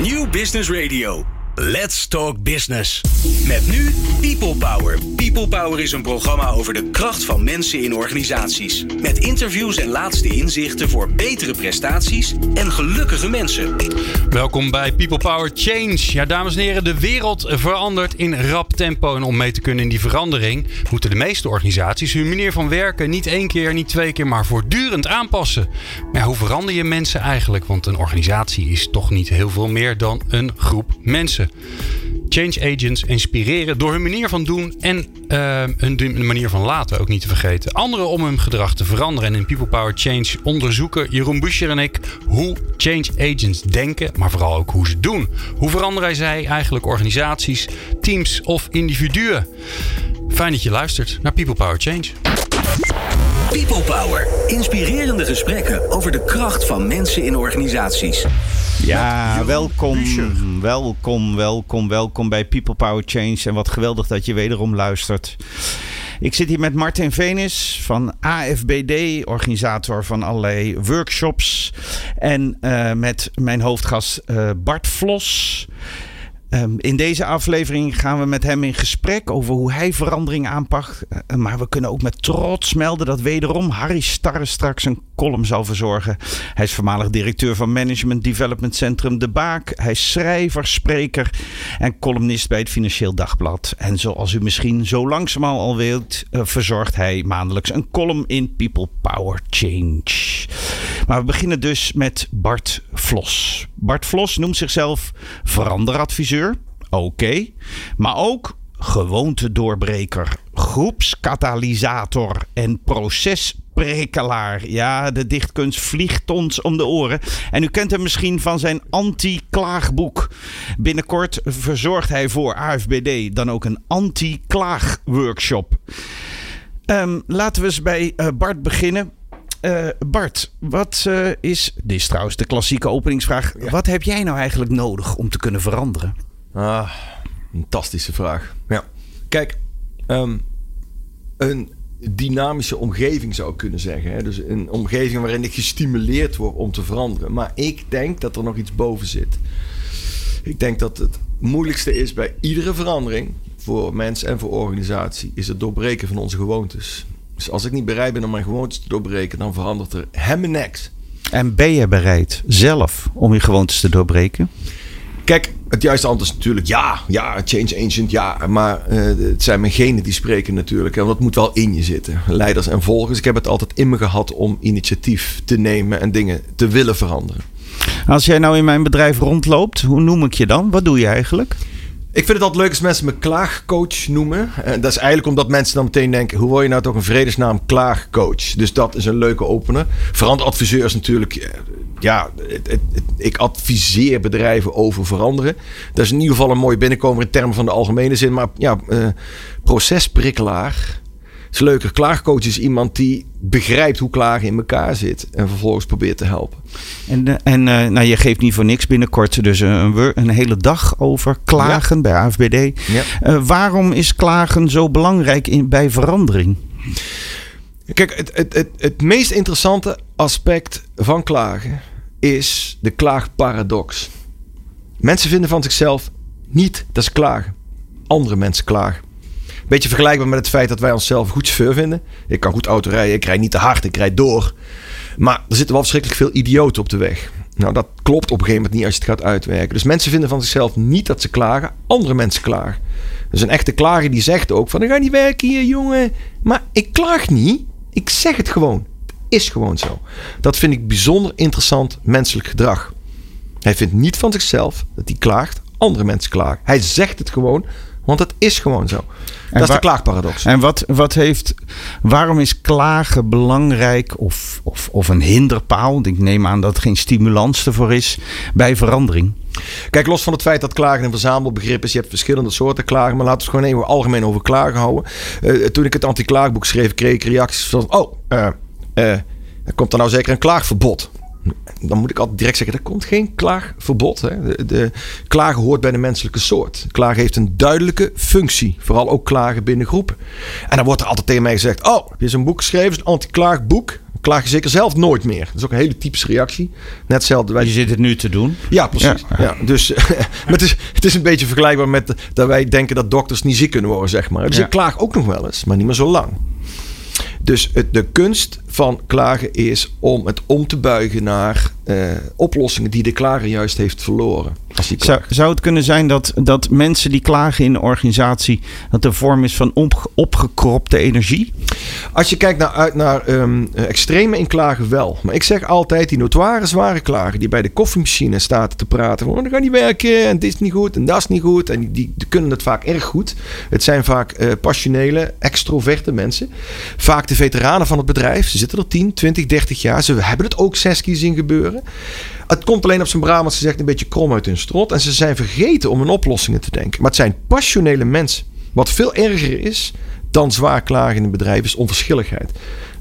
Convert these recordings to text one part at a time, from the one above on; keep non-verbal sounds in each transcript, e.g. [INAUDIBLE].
New Business Radio. Let's Talk Business. Met nu People Power. People Power is een programma over de kracht van mensen in organisaties. Met interviews en laatste inzichten voor betere prestaties en gelukkige mensen. Welkom bij People Power Change. Ja, dames en heren, de wereld verandert in rap tempo. En om mee te kunnen in die verandering moeten de meeste organisaties hun manier van werken niet één keer, niet twee keer, maar voortdurend aanpassen. Maar hoe verander je mensen eigenlijk? Want een organisatie is toch niet heel veel meer dan een groep mensen. Change agents inspireren door hun manier van doen en uh, hun manier van laten ook niet te vergeten. Anderen om hun gedrag te veranderen. En in People Power Change onderzoeken Jeroen Buscher en ik hoe change agents denken, maar vooral ook hoe ze doen. Hoe veranderen zij eigenlijk organisaties, teams of individuen? Fijn dat je luistert naar People Power Change. People Power. Inspirerende gesprekken over de kracht van mensen in organisaties. Ja, welkom, welkom, welkom, welkom bij People Power Change. En wat geweldig dat je wederom luistert. Ik zit hier met Martin Venis van AFBD, organisator van allerlei workshops. En uh, met mijn hoofdgast uh, Bart Vlos. Um, in deze aflevering gaan we met hem in gesprek over hoe hij verandering aanpakt. Uh, maar we kunnen ook met trots melden dat wederom Harry Starre straks een column zal verzorgen. Hij is voormalig directeur van Management Development Centrum De Baak. Hij is schrijver, spreker en columnist bij het Financieel Dagblad. En zoals u misschien zo langzamerhand al weet, uh, verzorgt hij maandelijks een column in People Power Change. Maar we beginnen dus met Bart Vlos. Bart Vlos noemt zichzelf veranderadviseur. Oké. Maar ook gewoontedoorbreker, groepskatalysator en procesprikkelaar. Ja, de dichtkunst vliegt ons om de oren. En u kent hem misschien van zijn anti-klaagboek. Binnenkort verzorgt hij voor AFBD dan ook een anti-klaagworkshop. Um, laten we eens bij uh, Bart beginnen. Uh, Bart, wat uh, is, dit is trouwens de klassieke openingsvraag. Ja. Wat heb jij nou eigenlijk nodig om te kunnen veranderen? Ah, een fantastische vraag. Ja. Kijk, um, een dynamische omgeving zou ik kunnen zeggen. Hè? Dus een omgeving waarin ik gestimuleerd word om te veranderen. Maar ik denk dat er nog iets boven zit. Ik denk dat het moeilijkste is bij iedere verandering voor mens en voor organisatie, is het doorbreken van onze gewoontes. Dus als ik niet bereid ben om mijn gewoontes te doorbreken, dan verandert er helemaal niks. En ben je bereid zelf om je gewoontes te doorbreken? Kijk, het juiste antwoord is natuurlijk ja, ja, change agent, ja. Maar uh, het zijn mijn genen die spreken natuurlijk. En dat moet wel in je zitten. Leiders en volgers. Ik heb het altijd in me gehad om initiatief te nemen en dingen te willen veranderen. Als jij nou in mijn bedrijf rondloopt, hoe noem ik je dan? Wat doe je eigenlijk? Ik vind het altijd leuk als mensen me klaagcoach noemen. En dat is eigenlijk omdat mensen dan meteen denken... hoe word je nou toch een vredesnaam klaagcoach? Dus dat is een leuke opener. Veranderadviseur is natuurlijk... Ja, het, het, ik adviseer bedrijven over veranderen. Dat is in ieder geval een mooi binnenkomen in termen van de algemene zin. Maar ja, uh, procesprikkelaar is leuker. Klaagcoach is iemand die begrijpt hoe klagen in elkaar zit. En vervolgens probeert te helpen. En, en uh, nou, je geeft niet voor niks binnenkort dus een, een hele dag over klagen ja. bij AFBD. Ja. Uh, waarom is klagen zo belangrijk in, bij verandering? Kijk, het, het, het, het meest interessante aspect van klagen is de klaagparadox. Mensen vinden van zichzelf niet dat ze klagen. Andere mensen klagen. Beetje vergelijkbaar met het feit dat wij onszelf goed chauffeur vinden. Ik kan goed auto rijden, ik rijd niet te hard, ik rijd door. Maar er zitten wel verschrikkelijk veel idioten op de weg. Nou, dat klopt op een gegeven moment niet als je het gaat uitwerken. Dus mensen vinden van zichzelf niet dat ze klagen, andere mensen klagen. Dus een echte klager die zegt ook van, ik ga niet werken hier, jongen. Maar ik klaag niet, ik zeg het gewoon. Het is gewoon zo. Dat vind ik bijzonder interessant menselijk gedrag. Hij vindt niet van zichzelf dat hij klaagt, andere mensen klagen. Hij zegt het gewoon, want het is gewoon zo. En dat is de klaagparadox. En wat, wat heeft, waarom is klagen belangrijk of, of, of een hinderpaal? Ik neem aan dat er geen stimulans ervoor is bij verandering. Kijk, los van het feit dat klagen een verzamelbegrip is, je hebt verschillende soorten klagen, maar laten we het gewoon even algemeen over klagen houden. Uh, toen ik het anti-klaagboek schreef, kreeg ik reacties van: Oh, uh, uh, er komt er nou zeker een klaagverbod dan moet ik altijd direct zeggen, er komt geen klaagverbod. Hè. De, de, klagen hoort bij de menselijke soort. Klagen heeft een duidelijke functie. Vooral ook klagen binnen groepen. En dan wordt er altijd tegen mij gezegd, oh, heb je zo'n boek geschreven, een anti-klaagboek? Klaag je zeker zelf nooit meer. Dat is ook een hele typische reactie. Net hetzelfde. Wij... Je zit het nu te doen. Ja, precies. Ja. ja. dus [LAUGHS] maar het, is, het is een beetje vergelijkbaar met dat wij denken dat dokters niet ziek kunnen worden, zeg maar. Dus ik klaag ook nog wel eens, maar niet meer zo lang. Dus het, de kunst van klagen is om het om te buigen naar uh, oplossingen die de klager juist heeft verloren. Zou, zou het kunnen zijn dat, dat mensen die klagen in een organisatie, dat een vorm is van op, opgekropte energie? Als je kijkt naar, naar um, extreme in klagen wel. Maar ik zeg altijd, die notoire zware klagen die bij de koffiemachine staat te praten. Van, oh, dat gaat niet werken en dit is niet goed en dat is niet goed. En die, die, kunnen het vaak erg goed. Het zijn vaak uh, passionele, extroverte mensen. Vaak de veteranen van het bedrijf. Ze zitten er 10, 20, 30 jaar. Ze hebben het ook zes keer zien gebeuren. Het komt alleen op zijn Brabants gezegd een beetje krom uit hun strot. En ze zijn vergeten om in oplossingen te denken. Maar het zijn passionele mensen. Wat veel erger is dan zwaar klagen in een bedrijf is onverschilligheid.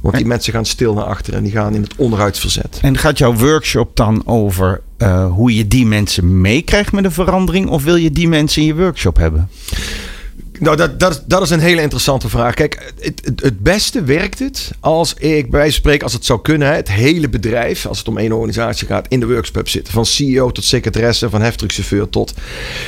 Want die mensen gaan stil naar achter en die gaan in het onderuitverzet. En gaat jouw workshop dan over uh, hoe je die mensen meekrijgt met een verandering? Of wil je die mensen in je workshop hebben? Nou, dat, dat, dat is een hele interessante vraag. Kijk, het, het, beste werkt het als ik bij spreken, als het zou kunnen, het hele bedrijf, als het om één organisatie gaat, in de workshop zitten. Van CEO tot secretaresse, van heftruckchauffeur tot.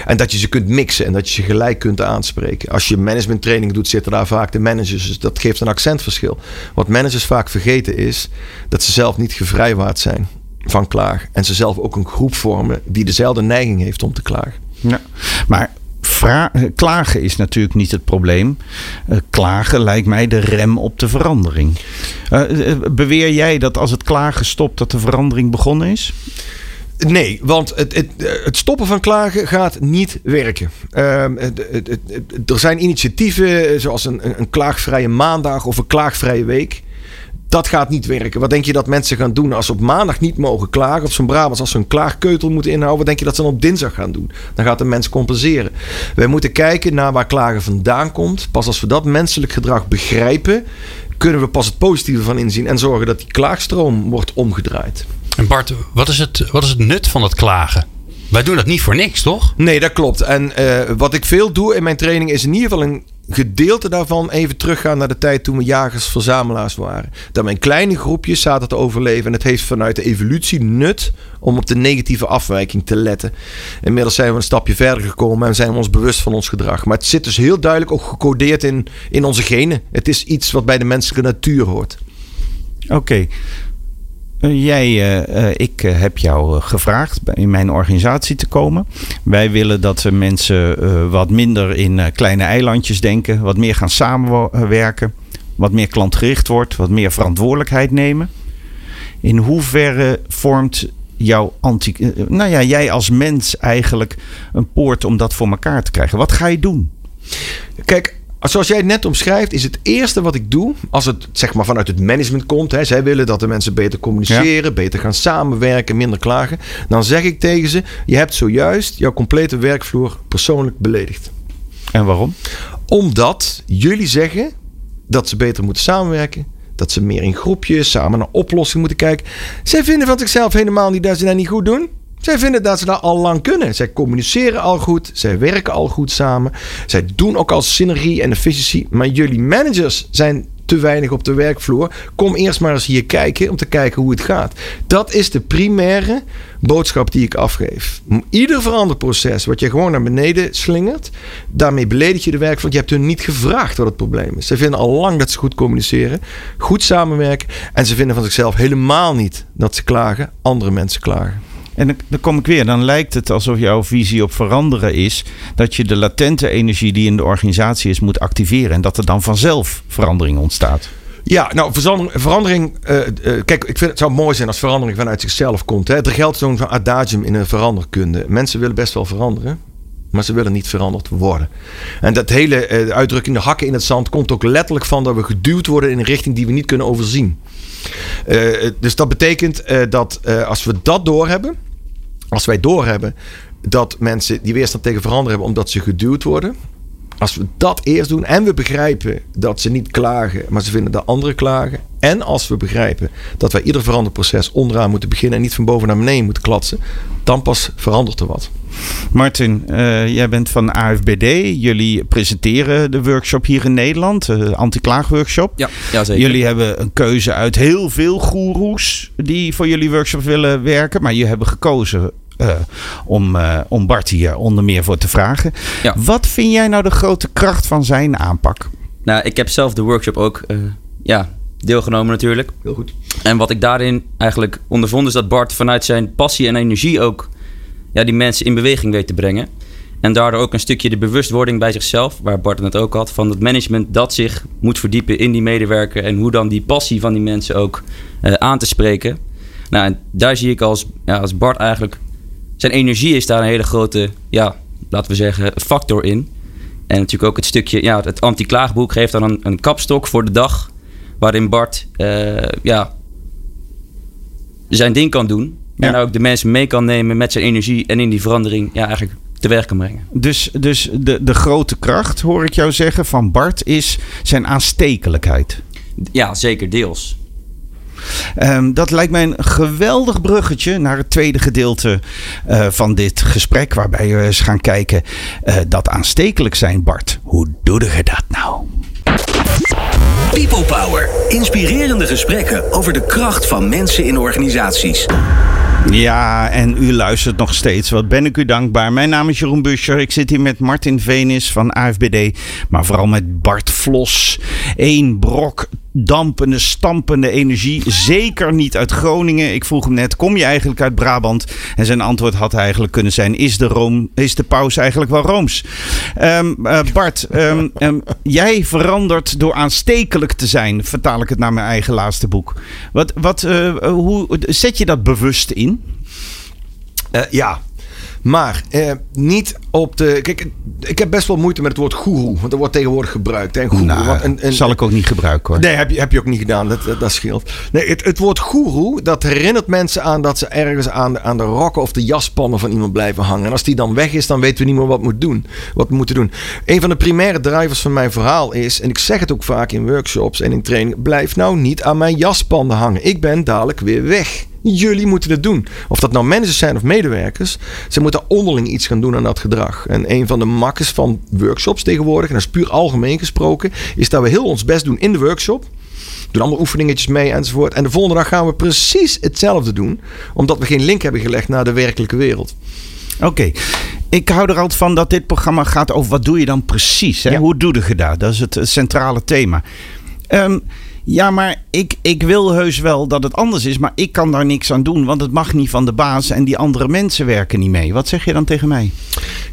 En dat je ze kunt mixen en dat je ze gelijk kunt aanspreken. Als je managementtraining doet, zitten daar vaak de managers. Dus dat geeft een accentverschil. Wat managers vaak vergeten is dat ze zelf niet gevrijwaard zijn van klaag. En ze zelf ook een groep vormen die dezelfde neiging heeft om te klagen. Ja, maar klagen is natuurlijk niet het probleem. Uh, klagen lijkt mij de rem op de verandering. Uh, beweer jij dat als het klagen stopt, dat de verandering begonnen is? Nee, want het, het, het, stoppen van klagen gaat niet werken. Uh, er zijn initiatieven zoals een, een klaagvrije maandag of een klaagvrije week dat gaat niet werken. Wat denk je dat mensen gaan doen als ze op maandag niet mogen klagen? Of zo'n Brabants als ze een klaagkeutel moeten inhouden. Wat denk je dat ze dan op dinsdag gaan doen? Dan gaat de mens compenseren. Wij moeten kijken naar waar klagen vandaan komt. Pas als we dat menselijk gedrag begrijpen... kunnen we pas het positieve van inzien... en zorgen dat die klaagstroom wordt omgedraaid. En Bart, wat is het, wat is het nut van het klagen? Wij doen dat niet voor niks, toch? Nee, dat klopt. En uh, wat ik veel doe in mijn training is in ieder geval een gedeelte daarvan even teruggaan naar de tijd toen we jagers-verzamelaars waren. Dat we in kleine groepjes zaten te overleven. En het heeft vanuit de evolutie nut om op de negatieve afwijking te letten. Inmiddels zijn we een stapje verder gekomen en zijn we ons bewust van ons gedrag. Maar het zit dus heel duidelijk ook gecodeerd in, in onze genen. Het is iets wat bij de menselijke natuur hoort. Oké. Eh, jij, uh, ik heb jou gevraagd in mijn organisatie te komen. Wij willen dat mensen wat minder in kleine eilandjes denken, wat meer gaan samenwerken, wat meer klantgericht wordt, wat meer verantwoordelijkheid nemen. In hoeverre vormt jouw anti. Nou ja, jij als mens eigenlijk een poort om dat voor elkaar te krijgen? Wat ga je doen? Kijk, Zoals jij het net omschrijft, is het eerste wat ik doe, als het zeg maar vanuit het management komt, hè, zij willen dat de mensen beter communiceren, beter gaan samenwerken, minder klagen, dan zeg ik tegen ze: je hebt zojuist jouw complete werkvloer persoonlijk beledigd. En waarom? Omdat jullie zeggen dat ze beter moeten samenwerken, dat ze meer in groepjes samen naar oplossingen moeten kijken. Zij vinden van zichzelf helemaal niet dat ze dat niet goed doen. Zij vinden dat ze dat al lang kunnen. Zij communiceren al goed. Zij werken al goed samen. Zij doen ook al synergie en efficiëntie. Maar jullie managers zijn te weinig op de werkvloer. Kom eerst maar eens hier kijken om te kijken hoe het gaat. Dat is de primaire boodschap die ik afgeef. Ieder veranderproces wat je gewoon naar beneden slingert, daarmee beledig je de werkvloer. Je hebt hun niet gevraagd wat het probleem is. Ze vinden al lang dat ze goed communiceren, goed samenwerken en ze vinden van zichzelf helemaal niet dat ze klagen, andere mensen klagen. En dan, kom ik weer, dan lijkt het alsof jouw visie op veranderen is dat je de latente energie die in de organisatie is moet activeren en dat er dan vanzelf verandering ontstaat. Ja, nou, verandering. Uh, kijk, ik vind het zou mooi zijn als verandering vanuit zichzelf komt. Hè. Er geldt zo'n adagium in een veranderkunde. Mensen willen best wel veranderen, maar ze willen niet veranderd worden. En dat hele uh, uitdrukking, de hakken in het zand, komt ook letterlijk van dat we geduwd worden in een richting die we niet kunnen overzien. dus dat betekent dat als we dat doorhebben, als wij doorhebben dat mensen die weerstand tegen veranderen hebben omdat ze geduwd worden. Als we dat eerst doen en we begrijpen dat ze niet klagen, maar ze vinden dat anderen klagen. En als we begrijpen dat wij ieder veranderd proces onderaan moeten beginnen en niet van boven naar beneden moeten klatsen, dan pas verandert er wat. Martin, uh, jij bent van AFBD. Jullie presenteren de workshop hier in Nederland, de anti-klaagworkshop. Ja, ja, zeker. Jullie hebben een keuze uit heel veel goeroes die voor jullie workshop willen werken. Maar jullie hebben gekozen om, uh, om Bart hier onder meer voor te vragen. Ja. Wat vind jij nou de grote kracht van zijn aanpak? Nou, ik heb zelf de workshop ook uh, ja, deelgenomen natuurlijk. Heel goed. En wat ik daarin eigenlijk ondervond is dat Bart vanuit zijn passie en energie ook ja, die mensen in beweging weet te brengen. En daardoor ook een stukje de bewustwording bij zichzelf, waar Bart het ook had, van het management dat zich moet verdiepen in die medewerker en hoe dan die passie van die mensen ook uh, aan te spreken. Nou, en daar zie ik als, ja, als Bart eigenlijk, zijn energie is daar een hele grote, ja, laten we zeggen, factor in. En natuurlijk ook het stukje, ja, het anti-klaagboek geeft dan een, een kapstok voor de dag, waarin Bart, uh, ja, zijn ding kan doen. Ja. En ook de mensen mee kan nemen met zijn energie en in die verandering ja, eigenlijk teweeg kan brengen. Dus, dus de, de grote kracht, hoor ik jou zeggen, van Bart is zijn aanstekelijkheid. Ja, zeker deels. Um, dat lijkt mij een geweldig bruggetje naar het tweede gedeelte uh, van dit gesprek. Waarbij we eens gaan kijken uh, dat aanstekelijk zijn, Bart. Hoe doe je dat nou? People Power. Inspirerende gesprekken over de kracht van mensen in organisaties. Ja, en u luistert nog steeds. Wat ben ik u dankbaar. Mijn naam is Jeroen Buscher. Ik zit hier met Martin Venis van AFBD. Maar vooral met Bart Vlos. Eén brok dampende, stampende energie. Zeker niet uit Groningen. Ik vroeg hem net, kom je eigenlijk uit Brabant? En zijn antwoord had eigenlijk kunnen zijn, is de, Room, is de paus eigenlijk wel Rooms? Um, uh, Bart, um, um, jij verandert door aanstekelijk te zijn. Vertaal ik het naar mijn eigen laatste boek. Wat, wat, uh, hoe zet je dat bewust in? Uh, ja, maar eh, niet op de. Kijk, ik heb best wel moeite met het woord goeroe. Want dat wordt tegenwoordig gebruikt. Hè, goeroe, nou, een, een, zal ik ook niet gebruiken hoor. Nee, heb je, heb je ook niet gedaan. Dat, dat, dat scheelt. Nee, het, het woord goeroe, dat herinnert mensen aan dat ze ergens aan de, aan de rokken of de jaspannen van iemand blijven hangen. En als die dan weg is, dan weten we niet meer wat we moeten doen. Wat we moeten doen. Een van de primaire drivers van mijn verhaal is, en ik zeg het ook vaak in workshops en in training, blijf nou niet aan mijn jaspanden hangen. Ik ben dadelijk weer weg. Jullie moeten het doen. Of dat nou managers zijn of medewerkers. Ze moeten onderling iets gaan doen aan dat gedrag. En een van de makkers van workshops tegenwoordig, en dat is puur algemeen gesproken, is dat we heel ons best doen in de workshop. Doen allemaal oefeningetjes mee enzovoort. En de volgende dag gaan we precies hetzelfde doen. Omdat we geen link hebben gelegd naar de werkelijke wereld. Oké. Okay. Ik hou er altijd van dat dit programma gaat over wat doe je dan precies. Hè? Ja. Hoe doe je dat? Dat is het centrale thema. Um, ja, maar ik, ik wil heus wel dat het anders is, maar ik kan daar niks aan doen, want het mag niet van de baas en die andere mensen werken niet mee. Wat zeg je dan tegen mij?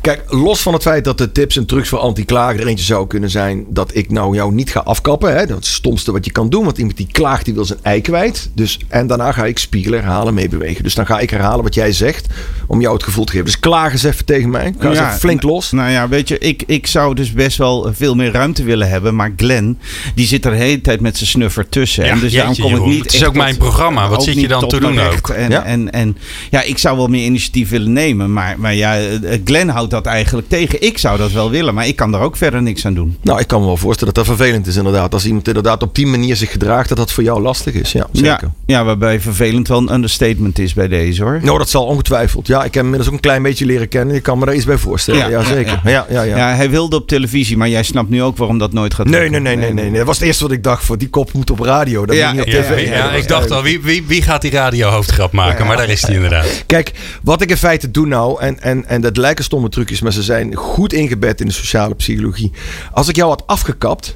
Kijk, los van het feit dat de tips en trucs voor anti-klager er eentje zou kunnen zijn dat ik nou jou niet ga afkappen. Hè? Dat is het stomste wat je kan doen, want iemand die klaagt, die wil zijn ei kwijt. Dus, en daarna ga ik spiegelen, herhalen, meebewegen. Dus dan ga ik herhalen wat jij zegt, om jou het gevoel te geven. Dus klaag eens even tegen mij. Ga eens Ja, even flink los. Nou ja, weet je, ik, ik zou dus best wel veel meer ruimte willen hebben, maar Glenn, die zit er de hele tijd met zijn snuffer tussen. Ja, en dus daarom jeetje, kom ik niet Het is ook mijn tot- programma. Wat zit je dan te doen ook? En, Ja. en, en ja, ik zou wel meer initiatief willen nemen, maar, maar ja, eh, Glenn houdt dat eigenlijk tegen. Ik zou dat wel willen, maar ik kan er ook verder niks aan doen. Nou, ik kan me wel voorstellen dat dat vervelend is inderdaad. Als iemand inderdaad op die manier zich gedraagt, dat dat voor jou lastig is. Ja, zeker. Ja, ja, waarbij vervelend wel een understatement is bij deze hoor. Nou, dat zal ongetwijfeld. Ja, ik heb hem inmiddels ook een klein beetje leren kennen. Ik kan me daar iets bij voorstellen. Ja, Ja, zeker. ja. Ja, ja, ja. Ja, hij wilde op televisie, maar jij snapt nu ook waarom dat nooit gaat Nee, nee, nee, nee, nee, nee. Dat was het eerste wat ik dacht. Voor die kop moet op radio. Dat Ja, moet niet op Ja, tv. ja, ik dacht al, wie, wie, wie gaat die radiohoofdgrap maken? Maar daar is hij inderdaad. Kijk, wat ik in feite doe nou, en, en, en dat lijken stomme trucjes, maar ze zijn goed ingebed in de sociale psychologie. Als ik jou had afgekapt,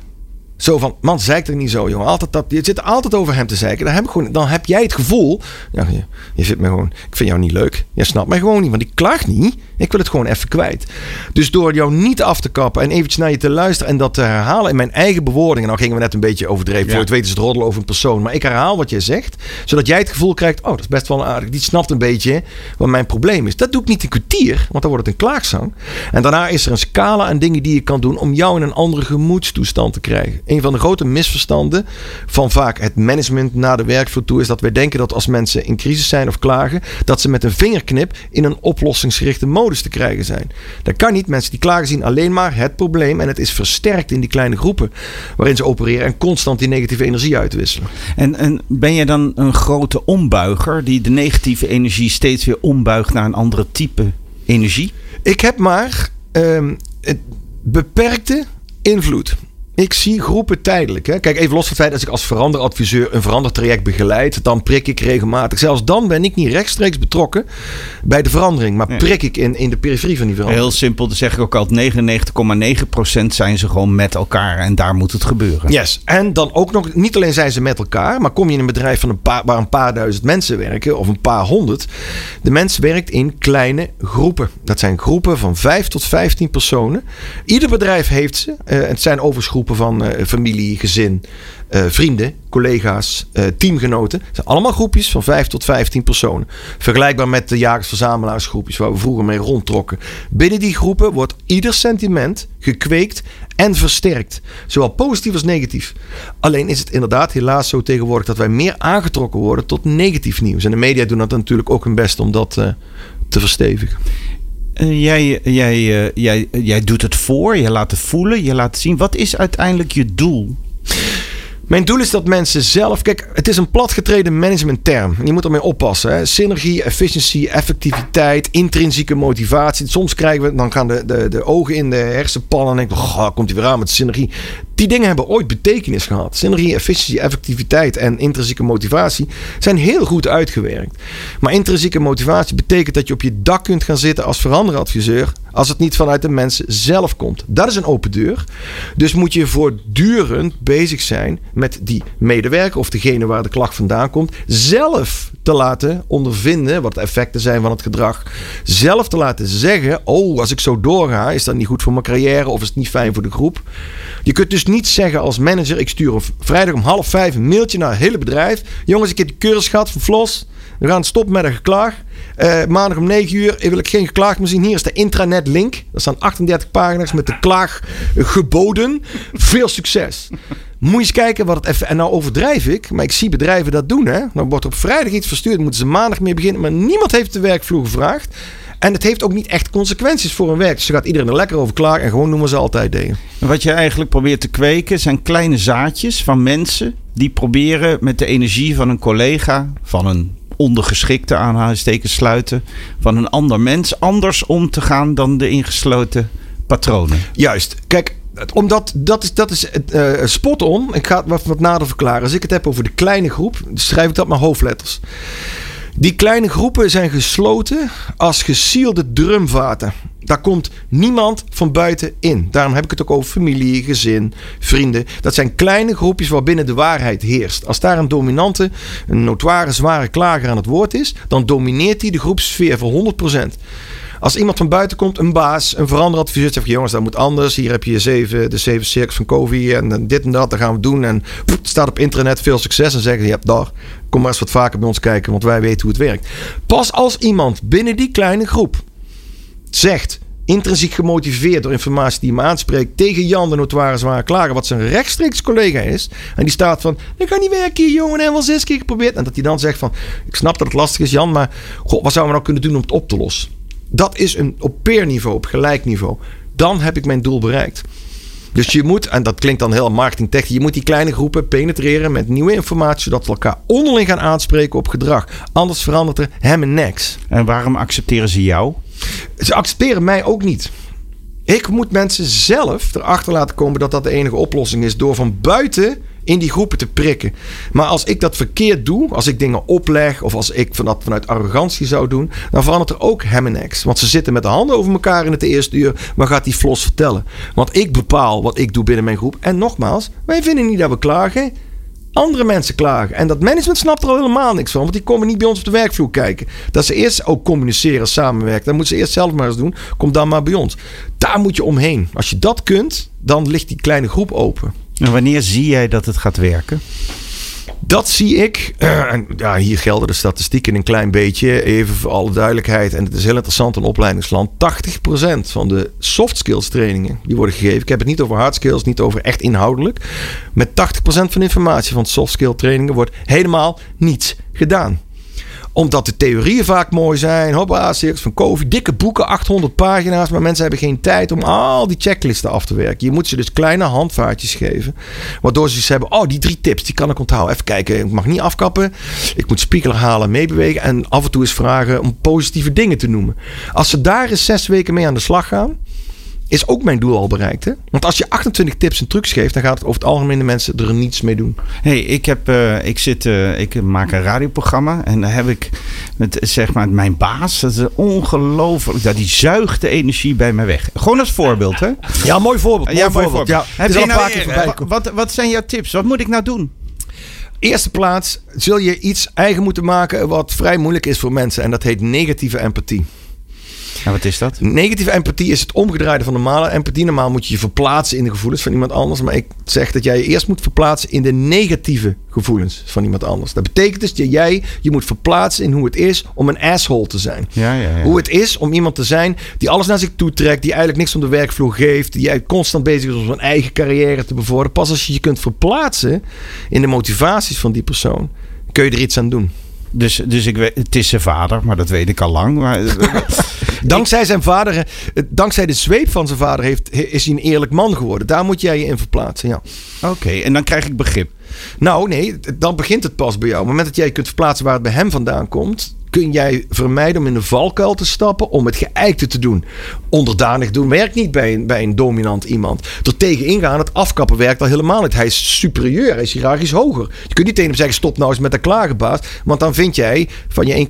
zo van, man, zeik er niet zo, jongen. Altijd dat, je zit altijd over hem te zeiken. Dan heb, ik gewoon, dan heb jij het gevoel, ja, je, je zit me gewoon, ik vind jou niet leuk. Je snapt mij gewoon niet, want ik klaag niet. Ik wil het gewoon even kwijt. Dus door jou niet af te kappen en eventjes naar je te luisteren en dat te herhalen in mijn eigen bewoordingen. Nou gingen we net een beetje overdreven. Ja. Voor het weten is het roddelen over een persoon. Maar ik herhaal wat jij zegt, zodat jij het gevoel krijgt, oh, dat is best wel aardig. Die snapt een beetje wat mijn probleem is. Dat doe ik niet een kwartier, want dan wordt het een klaagzang. En daarna is er een scala aan dingen die je kan doen om jou in een andere gemoedstoestand te krijgen. Een van de grote misverstanden van vaak het management naar de werkvloer toe is dat wij denken dat als mensen in crisis zijn of klagen, dat ze met een vingerknip in een oplossingsgerichte modus te krijgen zijn. Dat kan niet. Mensen die klagen zien alleen maar het probleem. En het is versterkt in die kleine groepen waarin ze opereren en constant die negatieve energie uitwisselen. En, en ben jij dan een grote ombuiger die de negatieve energie steeds weer ombuigt naar een andere type energie? Ik heb maar um, beperkte invloed. Ik zie groepen tijdelijk. Hè. Kijk, even los van het feit dat ik als veranderadviseur een verandertraject begeleid, dan prik ik regelmatig. Zelfs dan ben ik niet rechtstreeks betrokken bij de verandering, maar prik ik in, in de periferie van die verandering. Heel simpel, dan zeg ik ook altijd 99,9% zijn ze gewoon met elkaar en daar moet het gebeuren. Yes, en dan ook nog, niet alleen zijn ze met elkaar, maar kom je in een bedrijf van een paar, waar een paar duizend mensen werken of een paar honderd. De mens werkt in kleine groepen. Dat zijn groepen van 5 tot 15 personen. Ieder bedrijf heeft ze. Uh, het zijn overigens groepen van uh, familie, gezin, uh, vrienden, collega's, uh, teamgenoten. Het zijn allemaal groepjes van 5 tot 15 personen. Vergelijkbaar met de jagers-verzamelaarsgroepjes waar we vroeger mee rondtrokken. Binnen die groepen wordt ieder sentiment gekweekt en versterkt. Zowel positief als negatief. Alleen is het inderdaad helaas zo tegenwoordig dat wij meer aangetrokken worden tot negatief nieuws. En de media doen dat natuurlijk ook hun best om dat te verstevigen. Uh, jij, jij, uh, jij, jij doet het voor, je laat het voelen, je laat zien. Wat is uiteindelijk je doel? Mijn doel is dat mensen zelf. Kijk, het is een platgetreden managementterm. Je moet ermee oppassen. Hè. Synergie, efficiëntie, effectiviteit, intrinsieke motivatie. Soms krijgen we, dan gaan de, de, de ogen in de hersenpan en denk ik, oh, komt hij weer aan met synergie. Die dingen hebben ooit betekenis gehad. Synergie, efficiëntie, effectiviteit en intrinsieke motivatie zijn heel goed uitgewerkt. Maar intrinsieke motivatie betekent dat je op je dak kunt gaan zitten als veranderadviseur als het niet vanuit de mensen zelf komt. Dat is een open deur. Dus moet je voortdurend bezig zijn met die medewerker of degene waar de klacht vandaan komt, zelf te laten ondervinden wat de effecten zijn van het gedrag. Zelf te laten zeggen: Oh, als ik zo doorga, is dat niet goed voor mijn carrière of is het niet fijn voor de groep. Je kunt dus niet zeggen als manager: Ik stuur vrijdag om half vijf een mailtje naar het hele bedrijf. Jongens, ik heb de cursus gehad van Flos. We gaan stoppen met een geklaag. Uh, maandag om 9 uur wil ik geen geklaagd meer zien. Hier is de intranet link. Er staan 38 pagina's met de klaag geboden. Veel succes. Moet je eens kijken wat het even. En nou overdrijf ik, maar ik zie bedrijven dat doen. Hè? Dan wordt op vrijdag iets verstuurd, moeten ze maandag mee beginnen. Maar niemand heeft de werkvloer gevraagd. En het heeft ook niet echt consequenties voor hun werk. Dus gaat iedereen er lekker over klaar en gewoon noemen ze altijd dingen. Wat je eigenlijk probeert te kweken zijn kleine zaadjes van mensen die proberen met de energie van een collega, van een ondergeschikte aanhalingstekens sluiten, van een ander mens anders om te gaan dan de ingesloten patronen. Juist. Kijk, omdat dat is, dat is uh, spot on. Ik ga het wat, wat nader verklaren. Als ik het heb over de kleine groep, schrijf ik dat maar hoofdletters. Die kleine groepen zijn gesloten als gesielde drumvaten. Daar komt niemand van buiten in. Daarom heb ik het ook over familie, gezin, vrienden. Dat zijn kleine groepjes waarbinnen de waarheid heerst. Als daar een dominante, een notoire, zware klager aan het woord is, dan domineert hij de groepsfeer voor 100%. Als iemand van buiten komt, een baas, een veranderadviseur, zegt jongens, dat moet anders. Hier heb je zeven, de zeven cirkels van Covey en dit en dat, dat gaan we doen. En het staat op internet, veel succes. En zeggen, je hebt daar, kom maar eens wat vaker bij ons kijken, want wij weten hoe het werkt. Pas als iemand binnen die kleine groep zegt, intrinsiek gemotiveerd door informatie die hem aanspreekt tegen Jan de notoire zware klager, wat zijn rechtstreeks collega is. En die staat van, ik ga niet werken hier jongen, en wel zes keer geprobeerd. En dat hij dan zegt van, ik snap dat het lastig is Jan, maar wat zouden we nou kunnen doen om het op te lossen? Dat is een, op peerniveau, op gelijk niveau. Dan heb ik mijn doel bereikt. Dus je moet, en dat klinkt dan heel marketingtechnisch, je moet die kleine groepen penetreren met nieuwe informatie, zodat we elkaar onderling gaan aanspreken op gedrag. Anders verandert er hem en niks. En waarom accepteren ze jou? Ze accepteren mij ook niet. Ik moet mensen zelf erachter laten komen dat dat de enige oplossing is. Door van buiten in die groepen te prikken. Maar als ik dat verkeerd doe, als ik dingen opleg of als ik dat vanuit arrogantie zou doen, dan verandert er ook hem en ex. Want ze zitten met de handen over elkaar in het eerste uur. Maar gaat die flos vertellen? Want ik bepaal wat ik doe binnen mijn groep. En nogmaals, wij vinden niet dat we klagen. Andere mensen klagen. En dat management snapt er al helemaal niks van. Want die komen niet bij ons op de werkvloer kijken. Dat ze eerst ook communiceren, samenwerken. Dat moeten ze eerst zelf maar eens doen. Kom dan maar bij ons. Daar moet je omheen. Als je dat kunt, dan ligt die kleine groep open. En wanneer zie jij dat het gaat werken? Dat zie ik. Uh, ja, hier gelden de statistieken een klein beetje. Even voor alle duidelijkheid. En het is heel interessant in opleidingsland. 80% van de soft skills trainingen die worden gegeven. Ik heb het niet over hard skills, niet over echt inhoudelijk. Met 80% van informatie van soft skill trainingen wordt helemaal niets gedaan Omdat de theorieën vaak mooi zijn. Hoppa, circus van Covey. Dikke boeken, 800 pagina's. Maar mensen hebben geen tijd om al die checklisten af te werken. Je moet ze dus kleine handvaartjes geven. Waardoor ze iets hebben. Oh, die drie tips, die kan ik onthouden. Even kijken, ik mag niet afkappen. Ik moet spiegel halen, meebewegen. En af en toe eens vragen om positieve dingen te noemen. Als ze daar eens zes weken mee aan de slag gaan is ook mijn doel al bereikt. Hè? Want als je 28 tips en trucs geeft, dan gaat het over het algemeen de mensen er niets mee doen. hey, ik, heb, uh, ik, zit, uh, ik maak een radioprogramma en daar heb ik met, zeg maar, mijn baas. Dat is ongelooflijk. Dat die zuigt de energie bij me weg. Gewoon als voorbeeld, hè? Ja, mooi voorbeeld. Mooi ja, mooi voorbeeld. Ja, heb je nou, keer wat, wat zijn jouw tips? Wat moet ik nou doen? Eerste plaats zul je iets eigen moeten maken wat vrij moeilijk is voor mensen. En dat heet negatieve empathie. En wat is dat? Negatieve empathie is het omgedraaide van normale empathie. Normaal moet je je verplaatsen in de gevoelens van iemand anders. Maar ik zeg dat jij je eerst moet verplaatsen in de negatieve gevoelens van iemand anders. Dat betekent dus dat jij je moet verplaatsen in hoe het is om een asshole te zijn. Ja, ja, ja. Hoe het is om iemand te zijn die alles naar zich toe trekt. Die eigenlijk niks om de werkvloer geeft. Die constant bezig is om zijn eigen carrière te bevorderen. Pas als je je kunt verplaatsen in de motivaties van die persoon, kun je er iets aan doen. Dus, dus ik weet, het is zijn vader, maar dat weet ik al lang. Maar, [LAUGHS] dankzij zijn vader, eh, dankzij de zweep van zijn vader, heeft, is hij een eerlijk man geworden. Daar moet jij je in verplaatsen. Ja. Oké, en dan krijg ik begrip. Nou, nee, dan begint het pas bij jou. Op het moment dat jij je kunt verplaatsen waar het bij hem vandaan komt, kun jij vermijden om in de valkuil te stappen, om het geëikte te doen. Onderdanig doen werkt niet bij een, bij een dominant iemand. Er tegen ingaan, het afkappen werkt al helemaal niet. Hij is superieur, hij is hiërarchisch hoger. Je kunt niet tegen hem zeggen, stop nou eens met de klagenbaas. Want dan vind jij van je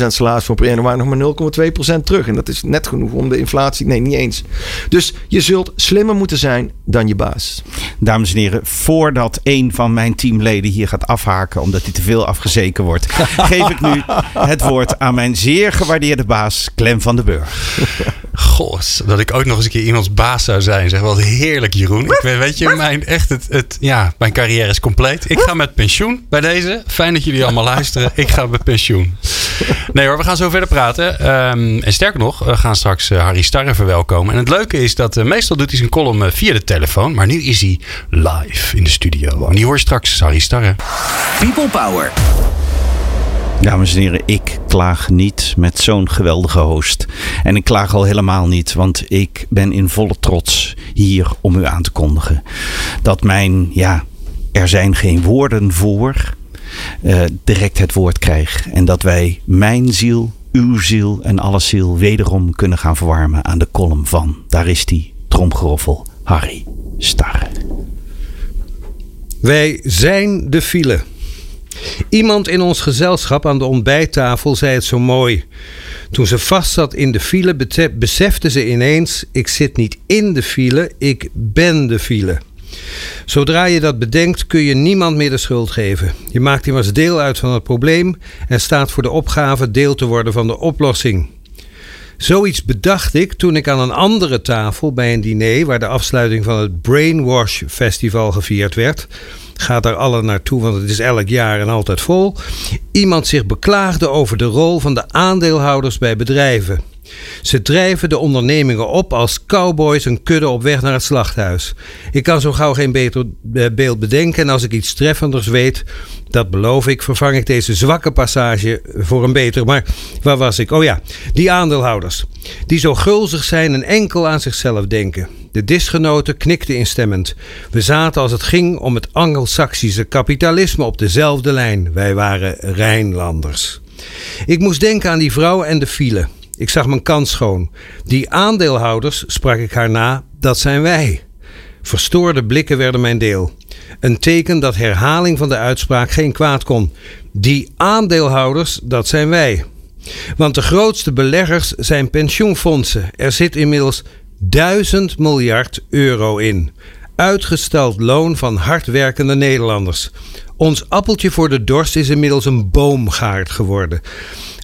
1,3% salaris voor per januari nog maar 0,2% terug. En dat is net genoeg om de inflatie, nee niet eens. Dus je zult slimmer moeten zijn dan je baas. Dames en heren, voordat een van mijn teamleden hier gaat afhaken omdat hij te veel afgezeken wordt, [LAUGHS] geef ik nu het woord aan mijn zeer gewaardeerde baas Clem van den Burg. Goh, dat ik ook nog eens een keer iemands baas zou zijn. Zeg wel heerlijk, Jeroen. Ik weet, weet je, mijn, echt het, het, ja, mijn carrière is compleet. Ik ga met pensioen bij deze. Fijn dat jullie allemaal luisteren. Ik ga met pensioen. Nee hoor, we gaan zo verder praten. Ehm, en sterker nog, we gaan straks uh, Harry Starre verwelkomen. En het leuke is dat uh, meestal doet hij zijn column uh, via de telefoon. Maar nu is hij live in de studio. En die hoor je straks, Harry Starre. People Power. Dames en heren, ik klaag niet met zo'n geweldige host. En ik klaag al helemaal niet, want ik ben in volle trots hier om u aan te kondigen. Dat mijn, ja, er zijn geen woorden voor, uh, direct het woord krijg. En dat wij mijn ziel, uw ziel en alle ziel wederom kunnen gaan verwarmen aan de kolom van, daar is die, tromgeroffel, Harry Starre. Wij zijn de file. Iemand in ons gezelschap aan de ontbijttafel zei het zo mooi. Toen ze vastzat in de file, besefte ze ineens: ik zit niet in de file, ik ben de file. Zodra je dat bedenkt, kun je niemand meer de schuld geven. Je maakt immers deel uit van het probleem en staat voor de opgave deel te worden van de oplossing. Zoiets bedacht ik toen ik aan een andere tafel bij een diner, waar de afsluiting van het Brainwash Festival gevierd werd, gaat daar alle naartoe, want het is elk jaar en altijd vol. Iemand zich beklaagde over de rol van de aandeelhouders bij bedrijven. Ze drijven de ondernemingen op als cowboys een kudde op weg naar het slachthuis. Ik kan zo gauw geen beter eh, beeld bedenken en als ik iets treffenders weet, dat beloof ik, vervang ik deze zwakke passage voor een beter. Maar waar was ik? Oh ja, die aandeelhouders. Die zo gulzig zijn en enkel aan zichzelf denken. De disgenoten knikten instemmend. We zaten als het ging om het Angelsaksische kapitalisme op dezelfde lijn. Wij waren Rijnlanders. Ik moest denken aan die vrouw en de file. Ik zag mijn kans schoon. Die aandeelhouders, sprak ik haar na, dat zijn wij. Verstoorde blikken werden mijn deel. Een teken dat herhaling van de uitspraak geen kwaad kon. Die aandeelhouders, dat zijn wij. Want de grootste beleggers zijn pensioenfondsen. Er zit inmiddels duizend miljard euro in. Uitgesteld loon van hardwerkende Nederlanders. Ons appeltje voor de dorst is inmiddels een boomgaard geworden.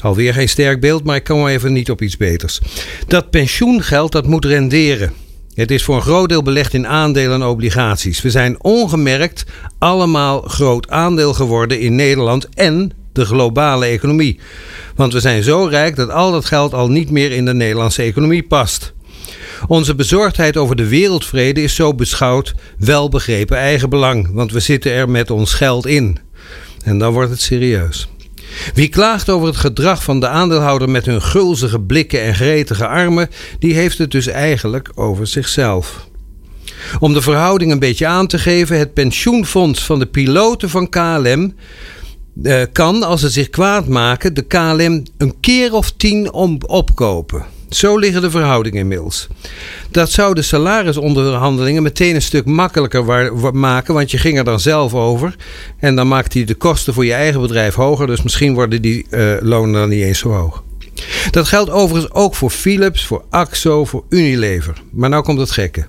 Alweer geen sterk beeld, maar ik kom even niet op iets beters. Dat pensioengeld dat moet renderen. Het is voor een groot deel belegd in aandelen en obligaties. We zijn ongemerkt allemaal groot aandeel geworden in Nederland en de globale economie. Want we zijn zo rijk dat al dat geld al niet meer in de Nederlandse economie past. Onze bezorgdheid over de wereldvrede is zo beschouwd wel begrepen eigenbelang, want we zitten er met ons geld in. En dan wordt het serieus. Wie klaagt over het gedrag van de aandeelhouder met hun gulzige blikken en gretige armen, die heeft het dus eigenlijk over zichzelf. Om de verhouding een beetje aan te geven, het pensioenfonds van de piloten van KLM eh, kan, als ze zich kwaad maken, de KLM een keer of tien om, opkopen. Zo liggen de verhoudingen inmiddels. Dat zou de salarisonderhandelingen meteen een stuk makkelijker maken, want je ging er dan zelf over. En dan maakt hij de kosten voor je eigen bedrijf hoger, dus misschien worden die uh, lonen dan niet eens zo hoog. Dat geldt overigens ook voor Philips, voor AXO, voor Unilever. Maar nou komt het gekke.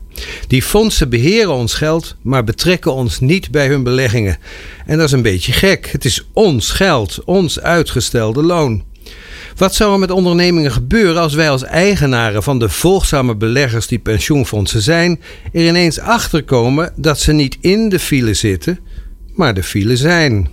Die fondsen beheren ons geld, maar betrekken ons niet bij hun beleggingen. En dat is een beetje gek. Het is ons geld, ons uitgestelde loon. Wat zou er met ondernemingen gebeuren als wij als eigenaren van de volgzame beleggers die pensioenfondsen zijn, er ineens achterkomen dat ze niet in de file zitten, maar de file zijn?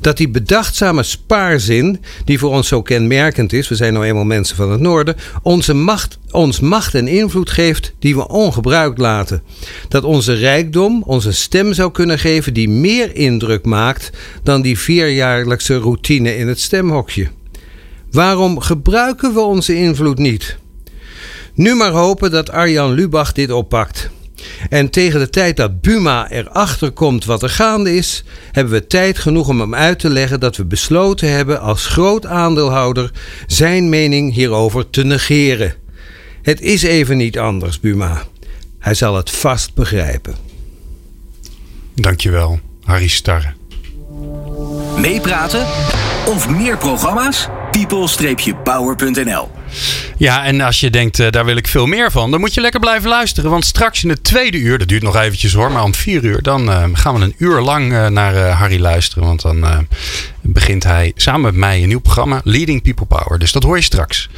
Dat die bedachtzame spaarzin, die voor ons zo kenmerkend is, we zijn nou eenmaal mensen van het noorden, onze macht, ons macht en invloed geeft die we ongebruikt laten. Dat onze rijkdom onze stem zou kunnen geven die meer indruk maakt dan die vierjaarlijkse routine in het stemhokje. Waarom gebruiken we onze invloed niet? Nu maar hopen dat Arjan Lubach dit oppakt. En tegen de tijd dat Buma erachter komt wat er gaande is, hebben we tijd genoeg om hem uit te leggen dat we besloten hebben als groot aandeelhouder zijn mening hierover te negeren. Het is even niet anders, Buma. Hij zal het vast begrijpen. Dankjewel, Harry Starre. Meepraten of meer programma's? people-power.nl ja, en als je denkt, uh, daar wil ik veel meer van, dan moet je lekker blijven luisteren. Want straks in het tweede uur, dat duurt nog eventjes hoor, maar om vier uur, dan uh, gaan we een uur lang uh, naar Harry luisteren. Want dan begint hij samen met mij een nieuw programma, Leading People Power. Dus dat hoor je straks.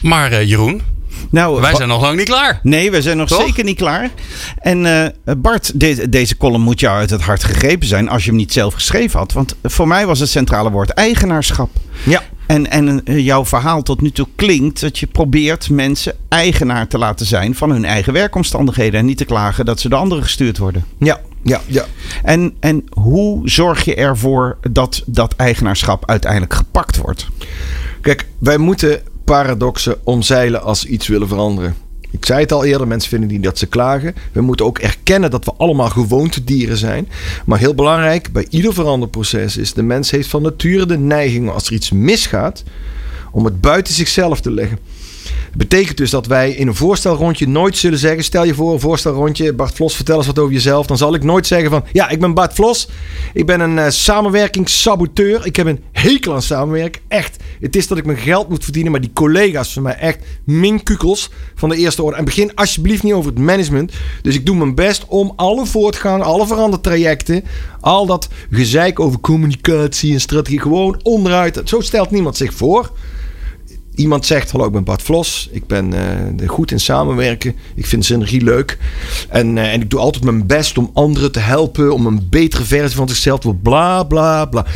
Maar Jeroen, nou, wij zijn nog lang niet klaar. Nee, wij zijn nog zeker niet klaar. En uh, Bart, deze column moet jou uit het hart gegrepen zijn als je hem niet zelf geschreven had. Want voor mij was het centrale woord eigenaarschap. Ja. En, en eh, jouw verhaal tot nu toe klinkt dat je probeert mensen eigenaar te laten zijn van hun eigen werkomstandigheden. En niet te klagen dat ze de anderen gestuurd worden. Ja, ja, ja. En, en hoe zorg je ervoor dat dat eigenaarschap uiteindelijk gepakt wordt? Kijk, wij moeten paradoxen omzeilen als iets willen veranderen. Ik zei het al eerder, mensen vinden niet dat ze klagen. We moeten ook erkennen dat we allemaal gewoontedieren zijn. Maar heel belangrijk, bij ieder veranderproces is... de mens heeft van nature de neiging als er iets misgaat... om het buiten zichzelf te leggen betekent dus dat wij in een voorstelrondje nooit zullen zeggen: stel je voor, een voorstelrondje, Bart Vlos, vertel eens wat over jezelf. Dan zal ik nooit zeggen van: ja, ik ben Bart Vlos. Ik ben een uh, samenwerkingssaboteur. Ik heb een hekel aan samenwerken. Echt. Het is dat ik mijn geld moet verdienen, maar die collega's van mij echt minkukels van de eerste orde. En begin alsjeblieft niet over het management. Dus ik doe mijn best om alle voortgang, alle verandertrajecten, al dat gezeik over communicatie en strategie gewoon onderuit. Zo stelt niemand zich voor iemand zegt: Hallo, ik ben Bart Vlos. Ik ben uh, goed in samenwerken. Ik vind synergie leuk. En, uh, en ik doe altijd mijn best om anderen te helpen. Om een betere versie van zichzelf te worden. Bla bla bla.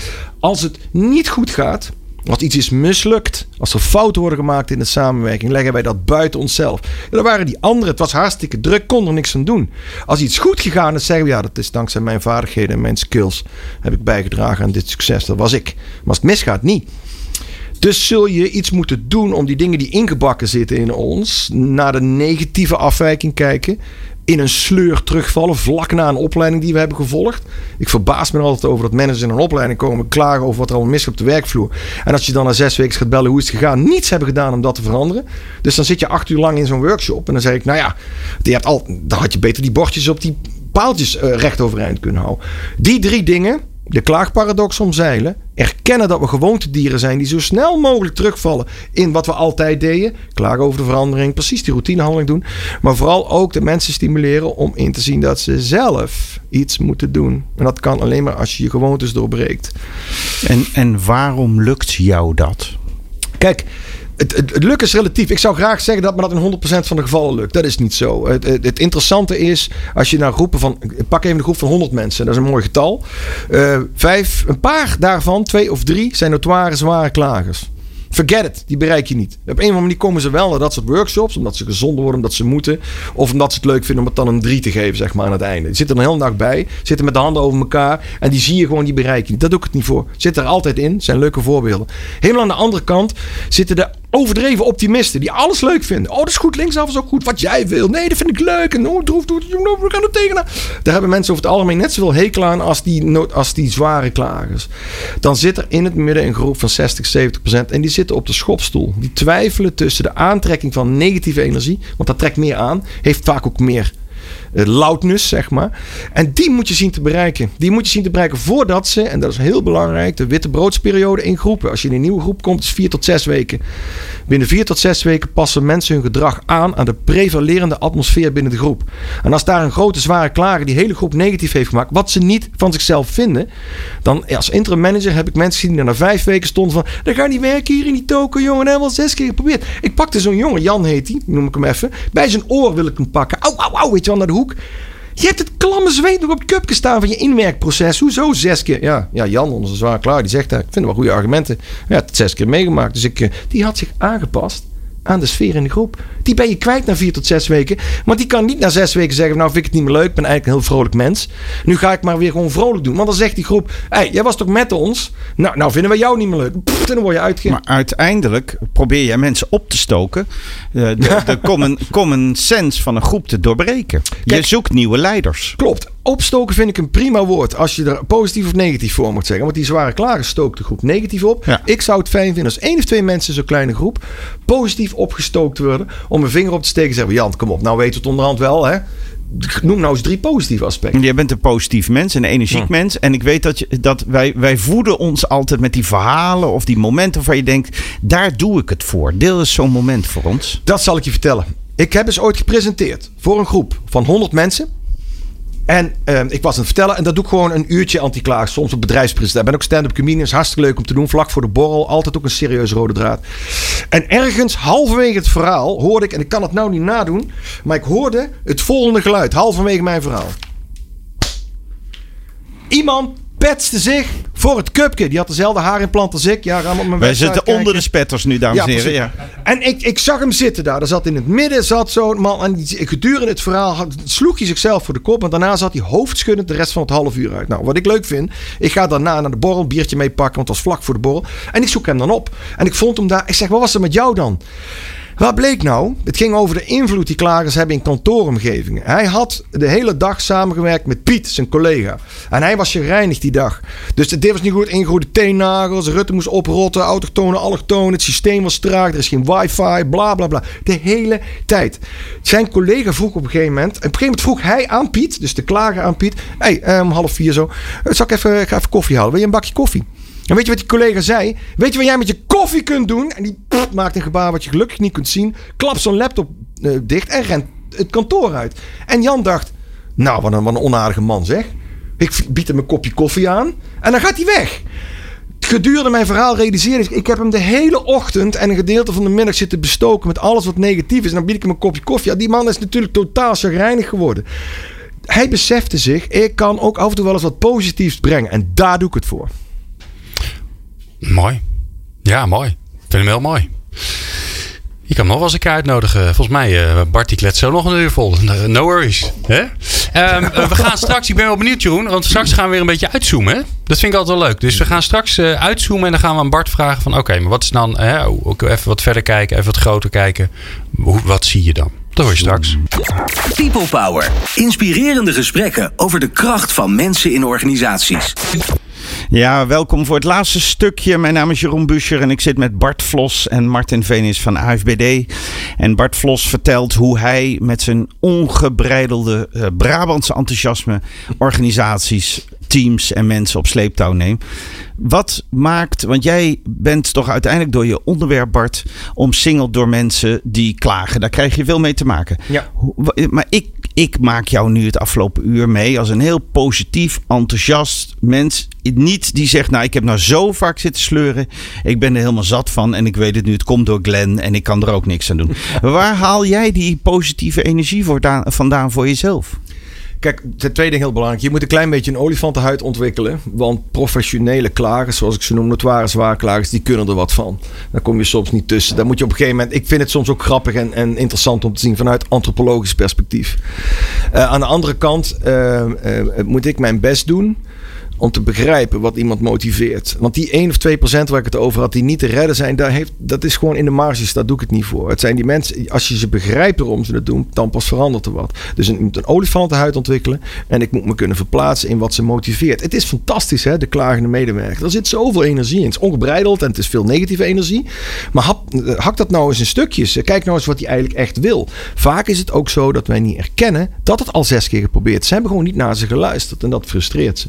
Als het niet goed gaat. Als iets is mislukt, als er fouten worden gemaakt in de samenwerking, leggen wij dat buiten onszelf. En dan waren die anderen, het was hartstikke druk, kon er niks aan doen. Als iets goed gegaan is, zeggen we ja, dat is dankzij mijn vaardigheden en mijn skills heb ik bijgedragen aan dit succes. Dat was ik. Maar als het misgaat, niet. Dus zul je iets moeten doen om die dingen die ingebakken zitten in ons, naar de negatieve afwijking kijken. In een sleur terugvallen, vlak na een opleiding die we hebben gevolgd. Ik verbaas me altijd over dat managers in een opleiding komen klagen over wat er al mis op de werkvloer. En als je dan na zes weken gaat bellen hoe is het gegaan, niets hebben gedaan om dat te veranderen. Dus dan zit je acht uur lang in zo'n workshop. En dan zeg ik, nou ja, je hebt al, dan had je beter die bordjes op die paaltjes uh, recht overeind kunnen houden. Die drie dingen de klaagparadox omzeilen. Erkennen dat we gewoontedieren zijn die zo snel mogelijk terugvallen in wat we altijd deden. Klagen over de verandering, precies die routinehandeling doen. Maar vooral ook de mensen stimuleren om in te zien dat ze zelf iets moeten doen. En dat kan alleen maar als je je gewoontes doorbreekt. En, en waarom lukt jou dat? Kijk, het, het, is relatief. Ik zou graag zeggen dat me dat in 100% van de gevallen lukt. Dat is niet zo. Het, het, interessante is, als je naar groepen van. Pak even een groep van 100 mensen, dat is een mooi getal. Uh, vijf, een paar daarvan, twee of drie, zijn notoire zware klagers. Forget it, die bereik je niet. Op een of andere manier komen ze wel naar dat soort workshops, omdat ze gezonder worden, omdat ze moeten. Of omdat ze het leuk vinden om het dan een drie te geven, zeg maar, aan het einde. Die zitten er een hele dag bij, zitten met de handen over elkaar en die zie je gewoon, die bereik je niet. Dat doe ik het niet voor. Zit er altijd in, zijn leuke voorbeelden. Helemaal aan de andere kant zitten de overdreven optimisten die alles leuk vinden. Oh, dat is goed, linksaf is ook goed. Wat jij wil. Nee, dat vind ik leuk. En oh, droef, doe we gaan er tegenaan. Daar hebben mensen over het algemeen net zoveel hekel aan als die, als die zware klagers. Dan zit er in het midden een groep van 60, 70 procent. En die zitten op de schopstoel. Die twijfelen tussen de aantrekking van negatieve energie. Want dat trekt meer aan. Heeft vaak ook meer loudness, zeg maar. En die moet je zien te bereiken. Die moet je zien te bereiken voordat ze, en dat is heel belangrijk, de witte broodsperiode in groepen. Als je in een nieuwe groep komt, is vier tot zes weken. Binnen vier tot zes weken passen mensen hun gedrag aan aan de prevalerende atmosfeer binnen de groep. En als daar een grote zware klager die hele groep negatief heeft gemaakt, wat ze niet van zichzelf vinden, dan als interim manager heb ik mensen gezien die na vijf weken stonden van, dat gaat niet werken hier in die toko, jongen, dat hebben we al zes keer geprobeerd. Ik pakte zo'n jongen, Jan heet hij, noem ik hem even, bij zijn oor wil ik hem pakken. Au, au, au, weet je wel, naar de hoek. Je hebt het klamme zweet nog op het cupje staan van je inwerkproces. Hoezo zes keer? Ja, ja Jan, onze zwaar klaar, die zegt dat. Ik vind wel goede argumenten. Ja, het zes keer meegemaakt. Dus ik, eh, die had zich aangepast aan de sfeer in de groep. Die ben je kwijt na vier tot zes weken. Want die kan niet na zes weken zeggen: Nou, vind ik het niet meer leuk. Ik ben eigenlijk een heel vrolijk mens. Nu ga ik maar weer gewoon vrolijk doen. Want dan zegt die groep: Hé, hey, jij was toch met ons? Nou, nou vinden we jou niet meer leuk. Pff, dan word je uitge... Maar uiteindelijk probeer jij mensen op te stoken. Eh, de, de, de [LAUGHS] common, common sense van een groep te doorbreken. je zoekt nieuwe leiders. Klopt. Opstoken vind ik een prima woord. Als je er positief of negatief voor moet zeggen. Want die zware klaren stookt de groep negatief op. Ja. Ik zou het fijn vinden als één of twee mensen in zo'n kleine groep positief opgestookt worden. Om een vinger op te steken en zeggen: Jan, kom op. Nou weten we het onderhand wel. Hè? Noem nou eens drie positieve aspecten. Jij bent een positief mens, een energiek Hm. mens. En ik weet dat, je, dat wij, wij voeden ons altijd met die verhalen of die momenten waar je denkt, daar doe ik het voor. Deel eens zo'n moment voor ons. Dat zal ik je vertellen. Ik heb eens ooit gepresenteerd voor een groep van 100 mensen. En ehm, ik was aan het vertellen en dat doe ik gewoon een uurtje anti-klaag. Soms op bedrijfspresentatie. Ik ben ook stand-up comedian. hartstikke leuk om te doen. Vlak voor de borrel. Altijd ook een serieus rode draad. En ergens halverwege het verhaal hoorde ik, en ik kan het nou niet nadoen. Maar ik hoorde het volgende geluid. Halverwege mijn verhaal. Iemand petste zich voor het cupje. Die had dezelfde haarimplant als ik. Ja, op mijn Wij zitten onder de spetters nu, dames en heren. Ja. En ik, ik zag hem zitten daar. Er zat in het midden zat zo'n man. En die, gedurende het verhaal had- sloeg hij zichzelf voor de kop. En daarna zat hij hoofdschuddend de rest van het half uur uit. Nou, wat ik leuk vind. Ik ga daarna naar de borrel. Biertje meepakken. Want het was vlak voor de borrel. En ik zoek hem dan op. En ik vond hem daar. Ik zeg, wat was er met jou dan? Wat bleek nou? Het ging over de invloed die klagers hebben in kantooromgevingen. Hij had de hele dag samengewerkt met Piet, zijn collega. En hij was gereinigd die dag. Dus dit was niet goed. Ingegroeide teennagels. Rutte moest oprotten. Autochtonen, allochtonen. Het systeem was traag. Er is geen wifi. Bla bla bla. De hele tijd. Zijn collega vroeg op een gegeven moment. Op een gegeven moment vroeg hij aan Piet. Dus de klager aan Piet. Hé, hey, om half vier zo. eh, Zal ik even, ik even koffie halen? Wil je een bakje koffie? En weet je wat die collega zei? Weet je wat jij met je koffie kunt doen? En die maakt een gebaar wat je gelukkig niet kunt zien. Klapt zo'n laptop eh, dicht en rent het kantoor uit. En Jan dacht, nou wat een, wat een onaardige man zeg. Ik bied hem een kopje koffie aan en dan gaat hij weg. Gedurende mijn verhaal realiseerde ik, ik heb hem de hele ochtend en een gedeelte van de middag zitten bestoken met alles wat negatief is. En dan bied ik hem een kopje koffie. Ja, die man is natuurlijk totaal chagrijnig geworden. Hij besefte zich, ik kan ook af en toe wel eens wat positiefs brengen. En daar doe ik het voor. Mooi. Ja, mooi. Ik vind hem heel mooi. Je kan nog wel eens een keer uitnodigen. Volgens mij, eh Bart, die kletst zo nog een uur vol. [LAUGHS] No worries. Ehm, eh, we gaan straks, ik ben wel benieuwd Jeroen, want straks gaan we weer een beetje uitzoomen. Dat vind ik altijd wel leuk. Dus we gaan straks eh, uitzoomen en dan gaan we aan Bart vragen van... Oké, maar wat is dan... Hè, ook even wat verder kijken, even wat groter kijken. Wat zie je dan? Dat hoor je straks. People Power. Inspirerende gesprekken over de kracht van mensen in organisaties. Ja, welkom voor het laatste stukje. Mijn naam is Jeroen Buscher en ik zit met Bart Vlos en Martin Venis van AFBD. En Bart Vlos vertelt hoe hij met zijn ongebreidelde eh, Brabantse enthousiasme organisaties, teams en mensen op sleeptouw neemt. Wat maakt, want jij bent toch uiteindelijk door je onderwerp, Bart, omsingeld door mensen die klagen. Daar krijg je veel mee te maken. Ja. Maar ik, ik maak jou nu het afgelopen uur mee als een heel positief, enthousiast mens. Niet die zegt, nou ik heb nou zo vaak zitten sleuren. Ik ben er helemaal zat van en ik weet het nu. Het komt door Glenn en ik kan er ook niks aan doen. [LAUGHS] Waar haal jij die positieve energie vandaan voor jezelf? Kijk, zijn twee dingen heel belangrijk. Je moet een klein beetje een olifantenhuid ontwikkelen. Want professionele klagers, zoals ik ze noem, notoire zwaarklagers, die kunnen er wat van. Daar kom je soms niet tussen. Daar moet je op een gegeven moment. Ik vind het soms ook grappig en, en interessant om te zien vanuit antropologisch perspectief. Uh, aan de andere kant uh, uh, moet ik mijn best doen om te begrijpen wat iemand motiveert. Want die 1 of 2 procent waar ik het over had, die niet te redden zijn, daar heeft, dat is gewoon in de marges, daar doe ik het niet voor. Het zijn die mensen, als je ze begrijpt waarom ze het doen, dan pas verandert er wat. Dus ik moet een olifantenhuid ontwikkelen en ik moet me kunnen verplaatsen in wat ze motiveert. Het is fantastisch, hè, de klagende medewerker. Er zit zoveel energie in. Het is ongebreideld en het is veel negatieve energie. Maar hak dat nou eens in stukjes. Kijk nou eens wat hij eigenlijk echt wil. Vaak is het ook zo dat wij niet erkennen dat het al zes keer geprobeerd is. Ze hebben gewoon niet naar ze geluisterd en dat frustreert ze.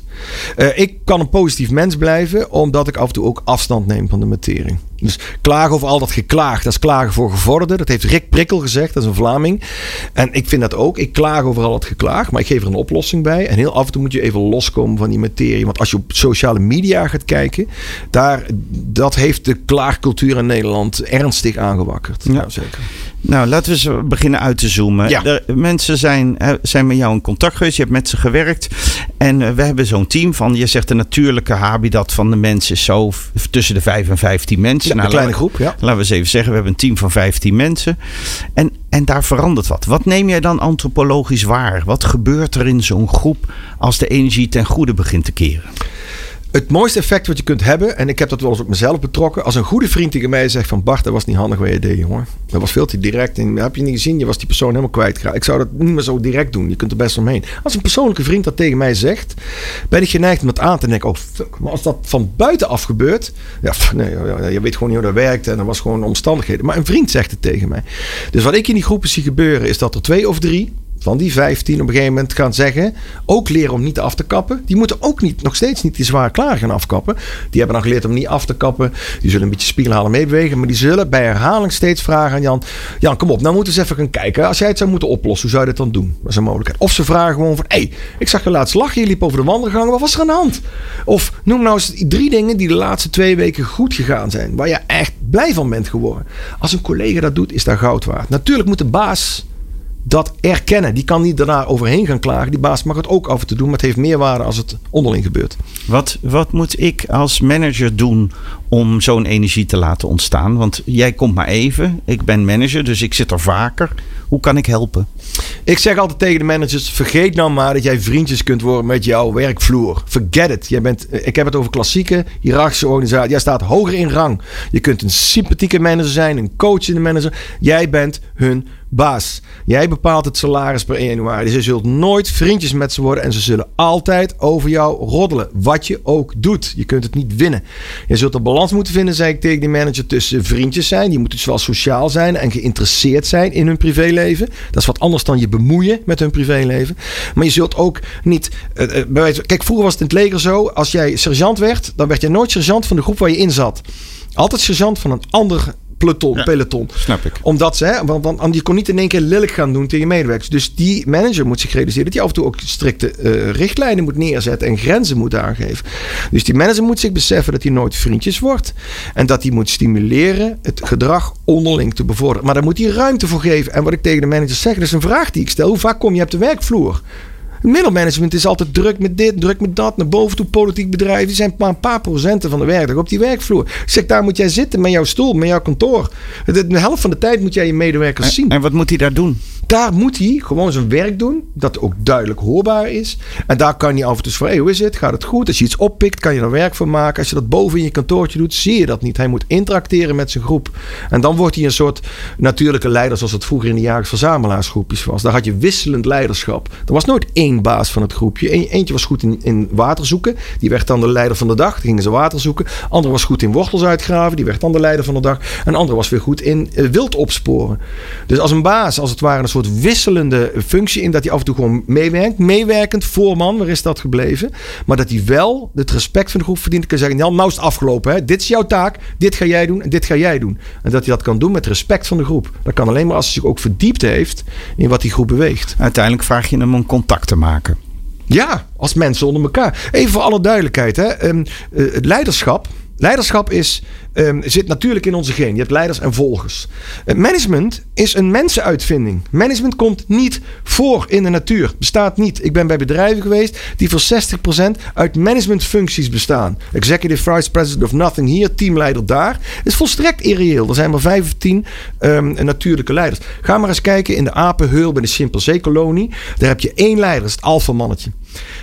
Uh, ik kan een positief mens blijven, omdat ik af en toe ook afstand neem van de materie. Dus klagen over al dat geklaagd, dat is klagen voor gevorderden. Dat heeft Rick Prikkel gezegd, dat is een Vlaming. En ik vind dat ook. Ik klaag over al het geklaagd, maar ik geef er een oplossing bij. En heel af en toe moet je even loskomen van die materie. Want als je op sociale media gaat kijken, daar, dat heeft de klaagcultuur in Nederland ernstig aangewakkerd. Ja, nou, zeker. Nou, laten we eens beginnen uit te zoomen. Ja. De mensen zijn, zijn met jou in contact geweest. Je hebt met ze gewerkt. En eh, we hebben zo'n team van, je zegt de natuurlijke habitat van de mensen is zo tussen de 5 en 15 mensen. Ja, nou, een kleine groep, ja. Laten we eens even zeggen, we hebben een team van 15 mensen. En, en daar verandert wat. Wat neem jij dan antropologisch waar? Wat gebeurt er in zo'n groep als de energie ten goede begint te keren? Het mooiste effect wat je kunt hebben, en ik heb dat wel eens op mezelf betrokken. Als een goede vriend tegen mij zegt van Bart, dat was niet handig wat je deed, jongen. Dat was veel te direct. En heb je niet gezien, je was die persoon helemaal kwijtgeraakt. Ik zou dat niet meer zo direct doen. Je kunt er best omheen. Als een persoonlijke vriend dat tegen mij zegt, ben ik geneigd om het aan te denken. Oh fuck, maar als dat van buitenaf gebeurt, ja, nee, je weet gewoon niet hoe dat werkt. En dat was gewoon omstandigheden. Maar een vriend zegt het tegen mij. Dus wat ik in die groepen zie gebeuren, is dat er twee of drie van die 15 op een gegeven moment gaan zeggen. Ook leren om niet af te kappen. Die moeten ook niet, nog steeds niet die zwaar klaar gaan afkappen. Die hebben dan geleerd om niet af te kappen. Die zullen een beetje spiegelhalen meebewegen. Maar die zullen bij herhaling steeds vragen aan Jan. Jan, kom op, nou moeten we eens even gaan kijken. Als jij het zou moeten oplossen, hoe zou je dit dan doen? Dat is een mogelijkheid. Of ze vragen gewoon van. Hé, hey, ik zag je laatst lachen. Je liep over de wandelgang. Wat was er aan de hand? Of noem nou eens drie dingen die de laatste twee weken goed gegaan zijn. Waar je echt blij van bent geworden. Als een collega dat doet, is dat goud waard. Natuurlijk moet de baas dat erkennen. Die kan niet daarna overheen gaan klagen. Die baas mag het ook af en toe doen, maar het heeft meer waarde als het onderling gebeurt. Wat, wat moet ik als manager doen om zo'n energie te laten ontstaan? Want jij komt maar even. Ik ben manager, dus ik zit er vaker. Hoe kan ik helpen? Ik zeg altijd tegen de managers: vergeet nou maar dat jij vriendjes kunt worden met jouw werkvloer. Forget it. Jij bent, ik heb het over klassieke hiërarchische organisatie. Jij staat hoger in rang. Je kunt een sympathieke manager zijn, een coachende manager. Jij bent hun baas. Jij bepaalt het salaris per 1 januari. Dus je zult nooit vriendjes met ze worden en ze zullen altijd over jou roddelen. Wat je ook doet. Je kunt het niet winnen. Je zult een balans moeten vinden, zei ik tegen die manager, tussen vriendjes zijn. Die moeten zowel sociaal zijn en geïnteresseerd zijn in hun privéleven. Dat is wat anders dan je bemoeien met hun privéleven. Maar je zult ook niet. Uh, kijk, vroeger was het in het leger zo. Als jij sergeant werd, dan werd je nooit sergeant van de groep waar je in zat. Altijd sergeant van een ander peloton. peloton. Snap ik. Omdat ze, hè, want, want je kon niet in één keer lelijk gaan doen tegen medewerkers. Dus die manager moet zich realiseren dat hij af en toe ook strikte uh, richtlijnen moet neerzetten en grenzen moet aangeven. Dus die manager moet zich beseffen dat hij nooit vriendjes wordt. En dat hij moet stimuleren het gedrag onderling te bevorderen. Maar daar moet hij ruimte voor geven. En wat ik tegen de manager zeg, dat is een vraag die ik stel. Hoe vaak kom je op de werkvloer? Middelmanagement is altijd druk met dit, druk met dat. Naar boven toe politiek bedrijf. Die zijn maar een paar procenten van de werkdag op die werkvloer. Ik zeg, daar moet jij zitten met jouw stoel, met jouw kantoor. De, de helft van de tijd moet jij je medewerkers zien. En wat moet hij daar doen? Daar moet hij gewoon zijn werk doen. Dat ook duidelijk hoorbaar is. En daar kan hij af en toe van, hey, hoe is het? Gaat het goed? Als je iets oppikt, kan je er werk van maken. Als je dat boven in je kantoortje doet, zie je dat niet. Hij moet interacteren met zijn groep. En dan wordt hij een soort natuurlijke leider, zoals het vroeger in de jagers verzamelaarsgroepjes was. Daar had je wisselend leiderschap. Er was nooit één baas van het groepje. eentje was goed in, in water zoeken. Die werd dan de leider van de dag. Dan gingen ze water zoeken. Andere was goed in wortels uitgraven. Die werd dan de leider van de dag. En andere was weer goed in uh, wild opsporen. Dus als een baas, als het ware een soort wisselende functie in dat hij af en toe gewoon meewerkt. Meewerkend, voorman, waar is dat gebleven? Maar dat hij wel het respect van de groep verdient. Kan zeggen, Jan, nou is het afgelopen. Hè? Dit is jouw taak. Dit ga jij doen en dit ga jij doen. En dat hij dat kan doen met respect van de groep. Dat kan alleen maar als hij zich ook verdiept heeft in wat die groep beweegt. Uiteindelijk vraag je hem om contact te maken. Ja, als mensen onder elkaar. Even voor alle duidelijkheid. Hè. Um, leiderschap Leiderschap is, ehm, zit natuurlijk in onze geen. Je hebt leiders en volgers. Uh, management is een mensenuitvinding. Management komt niet voor in de natuur. Bestaat niet. Ik ben bij bedrijven geweest die voor 60% uit managementfuncties bestaan. Executive Vice President of Nothing hier, teamleider daar. is volstrekt irreëel. Er zijn maar 15 um, natuurlijke leiders. Ga maar eens kijken in de apenheul bij de chimpansee-kolonie. Daar heb je één leider, dat is het.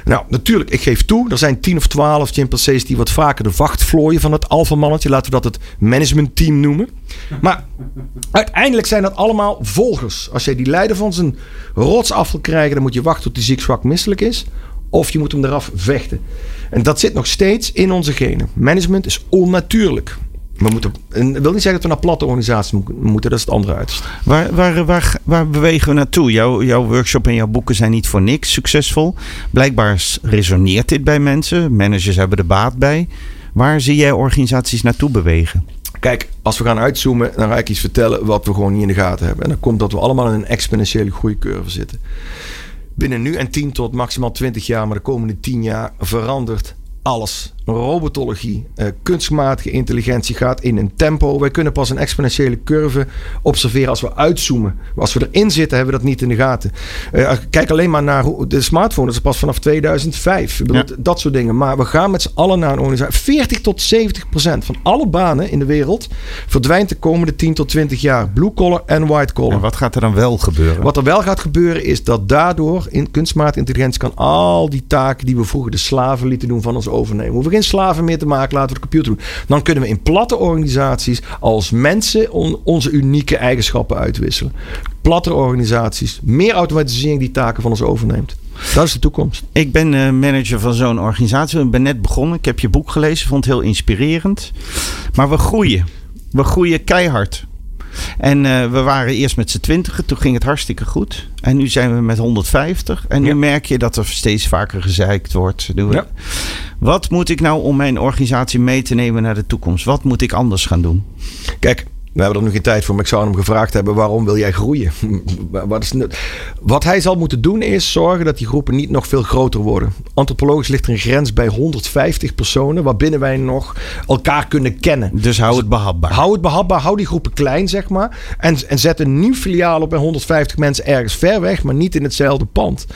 Nou, natuurlijk, ik geef toe, er zijn 10 of 12 chimpansees die wat vaker de vacht vlooien van het alfamannetje. Laten we dat het managementteam noemen. Maar uiteindelijk zijn dat allemaal volgers. Als jij die leider van zijn rots af wil krijgen, dan moet je wachten tot hij ziek, zwak, misselijk is. Of je moet hem eraf vechten. En dat zit nog steeds in onze genen. Management is onnatuurlijk. We moeten, en dat wil niet zeggen dat we naar platte organisaties moeten, dat is het andere uiterste. Waar, waar, waar, waar bewegen we naartoe? Jouw, jouw workshop en jouw boeken zijn niet voor niks succesvol. Blijkbaar resoneert dit bij mensen. Managers hebben er baat bij. Waar zie jij organisaties naartoe bewegen? Kijk, als we gaan uitzoomen, dan ga ik iets vertellen wat we gewoon niet in de gaten hebben. En dan komt dat we allemaal in een exponentiële groeicurve zitten. Binnen nu en 10 tot maximaal 20 jaar, maar de komende 10 jaar verandert alles robotologie, uh, kunstmatige intelligentie gaat in een tempo. Wij kunnen pas een exponentiële curve observeren als we uitzoomen. Als we erin zitten, hebben we dat niet in de gaten. Uh, kijk alleen maar naar hoe, de smartphone, dat is pas vanaf 2005. Ik bedoel, Dat soort dingen. Maar we gaan met z'n allen naar een organisatie. 40 tot 70 procent van alle banen in de wereld verdwijnt de komende 10 tot 20 jaar. Blue collar en white collar. En wat gaat er dan wel gebeuren? Wat er wel gaat gebeuren is dat daardoor in kunstmatige intelligentie kan al die taken die we vroeger de slaven lieten doen van ons overnemen. We slaven meer te maken, laten we de computer doen. Dan kunnen we in platte organisaties als mensen onze unieke eigenschappen uitwisselen. Platte organisaties, meer automatisering die taken van ons overneemt. Dat is de toekomst. Ik ben uh, manager van zo'n organisatie. Ik ben net begonnen. Ik heb je boek gelezen. Vond het heel inspirerend. Maar we groeien. We groeien keihard. En uh, we waren eerst met z'n twintigen, toen ging het hartstikke goed. En nu zijn we met 150. En nu merk je dat er steeds vaker gezeikt wordt. Ja. Wat moet ik nou om mijn organisatie mee te nemen naar de toekomst? Wat moet ik anders gaan doen? Kijk, we hebben er nog geen tijd voor, maar ik zou hem gevraagd hebben: waarom wil jij groeien? [LAUGHS] Wat, is, wat hij zal moeten doen is zorgen dat die groepen niet nog veel groter worden. Antropologisch ligt er een grens bij 150 personen, waarbinnen wij nog elkaar kunnen kennen. Dus hou het behapbaar. Hou het behapbaar, hou die groepen klein, zeg maar. En, en zet een nieuw filiaal op bij 150 mensen ergens ver weg, maar niet in hetzelfde pand.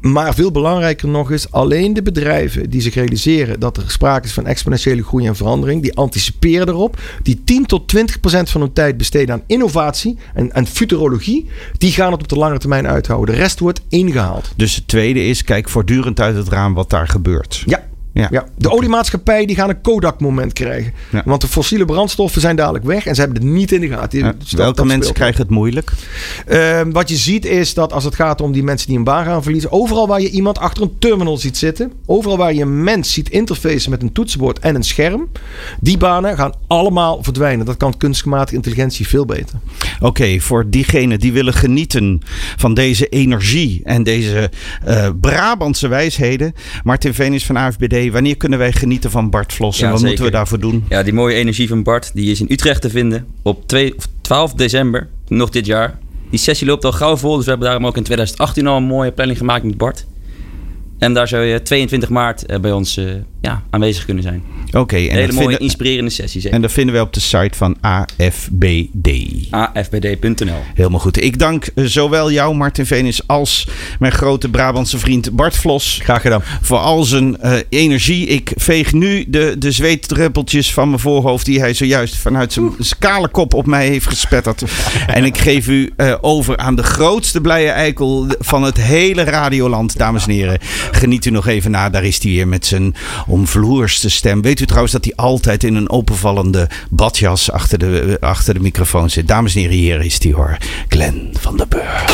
Maar veel belangrijker nog is, alleen de bedrijven die zich realiseren dat er sprake is van exponentiële groei en verandering, die anticiperen erop, die 10 tot 20 procent van hun tijd besteden aan innovatie en, en futurologie, die gaan het op de lange termijn uithouden. De rest wordt ingehaald. Dus het tweede is, kijk voortdurend uit het raam wat daar gebeurt. Ja, ja. ja. De oliemaatschappij die gaan een Kodak-moment krijgen. Want de fossiele brandstoffen zijn dadelijk weg en ze hebben het niet in de gaten. Ja. Welke mensen krijgen het moeilijk? Uh, wat je ziet is dat als het gaat om die mensen die een baan gaan verliezen, overal waar je iemand achter een terminal ziet zitten, overal waar je een mens ziet interfacen met een toetsenbord en een scherm, die banen gaan allemaal verdwijnen. Dat kan kunstmatige intelligentie veel beter. Oké, voor diegenen die willen genieten van deze energie en deze uh, Brabantse wijsheden, Martin Venus van AFBD wanneer kunnen wij genieten van Bart Vlos en wat moeten we daarvoor doen? Ja, die mooie energie van Bart die is in Utrecht te vinden op 2, of 12 december, nog dit jaar. Die sessie loopt al gauw vol, dus we hebben daarom ook in 2018 al een mooie planning gemaakt met Bart. En daar zou je 22 maart eh, bij ons uh, ja, aanwezig kunnen zijn. Oké. en Hele mooie, inspirerende sessies. En dat vinden we op de site van AFBD. AFBD.nl. Helemaal goed. Ik dank eh, zowel jou, Martin Venus, als mijn grote Brabantse vriend Bart Vlos. Graag gedaan. Voor al zijn uh, energie. Ik veeg nu de, de zweetdruppeltjes van mijn voorhoofd... die hij zojuist vanuit zijn kale kop op mij heeft gespetterd. [LAUGHS] en ik geef u uh, over aan de grootste blije eikel van het hele radioland, dames en heren. Geniet u nog even na. Daar is hij weer met zijn omvloerste stem. Weet u trouwens dat hij altijd in een openvallende badjas achter de, achter de microfoon zit? Dames en heren, hier is hij hoor. Glenn van der Burg.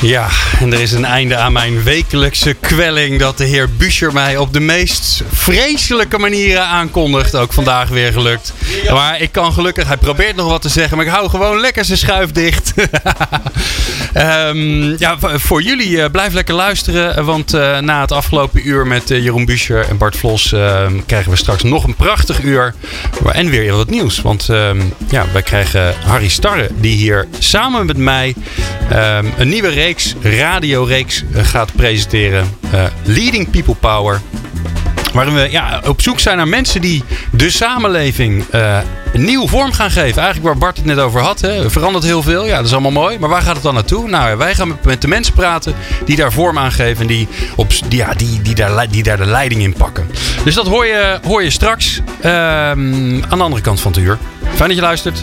Ja, en er is een einde aan mijn wekelijkse kwelling dat de heer Buscher mij op de meest vreselijke manieren aankondigt. Ook vandaag weer gelukt. Maar ik kan gelukkig, hij probeert nog wat te zeggen, maar ik hou gewoon lekker zijn schuif dicht. um, [LAUGHS] ja, voor jullie, uh, blijf lekker luisteren, want uh, na het afgelopen uur met uh, Jeroen Buscher en Bart Vlos ehm, krijgen we straks nog een prachtig uur. En weer wat nieuws, want ehm, ja, wij krijgen Harry Starre, die hier samen met mij een nieuwe reeks, radioreeks, gaat presenteren. Leading People Power. Waarin we ja, op zoek zijn naar mensen die de samenleving uh, een nieuwe vorm gaan geven. Eigenlijk waar Bart het net over had. Hè. Verandert heel veel. Ja, dat is allemaal mooi. Maar waar gaat het dan naartoe? Nou, wij gaan met, de mensen praten die daar vorm aan geven. En die, op, die, ja, die, die, daar, die daar de leiding in pakken. Dus dat hoor je, hoor je straks uh, aan de andere kant van het uur. Fijn dat je luistert.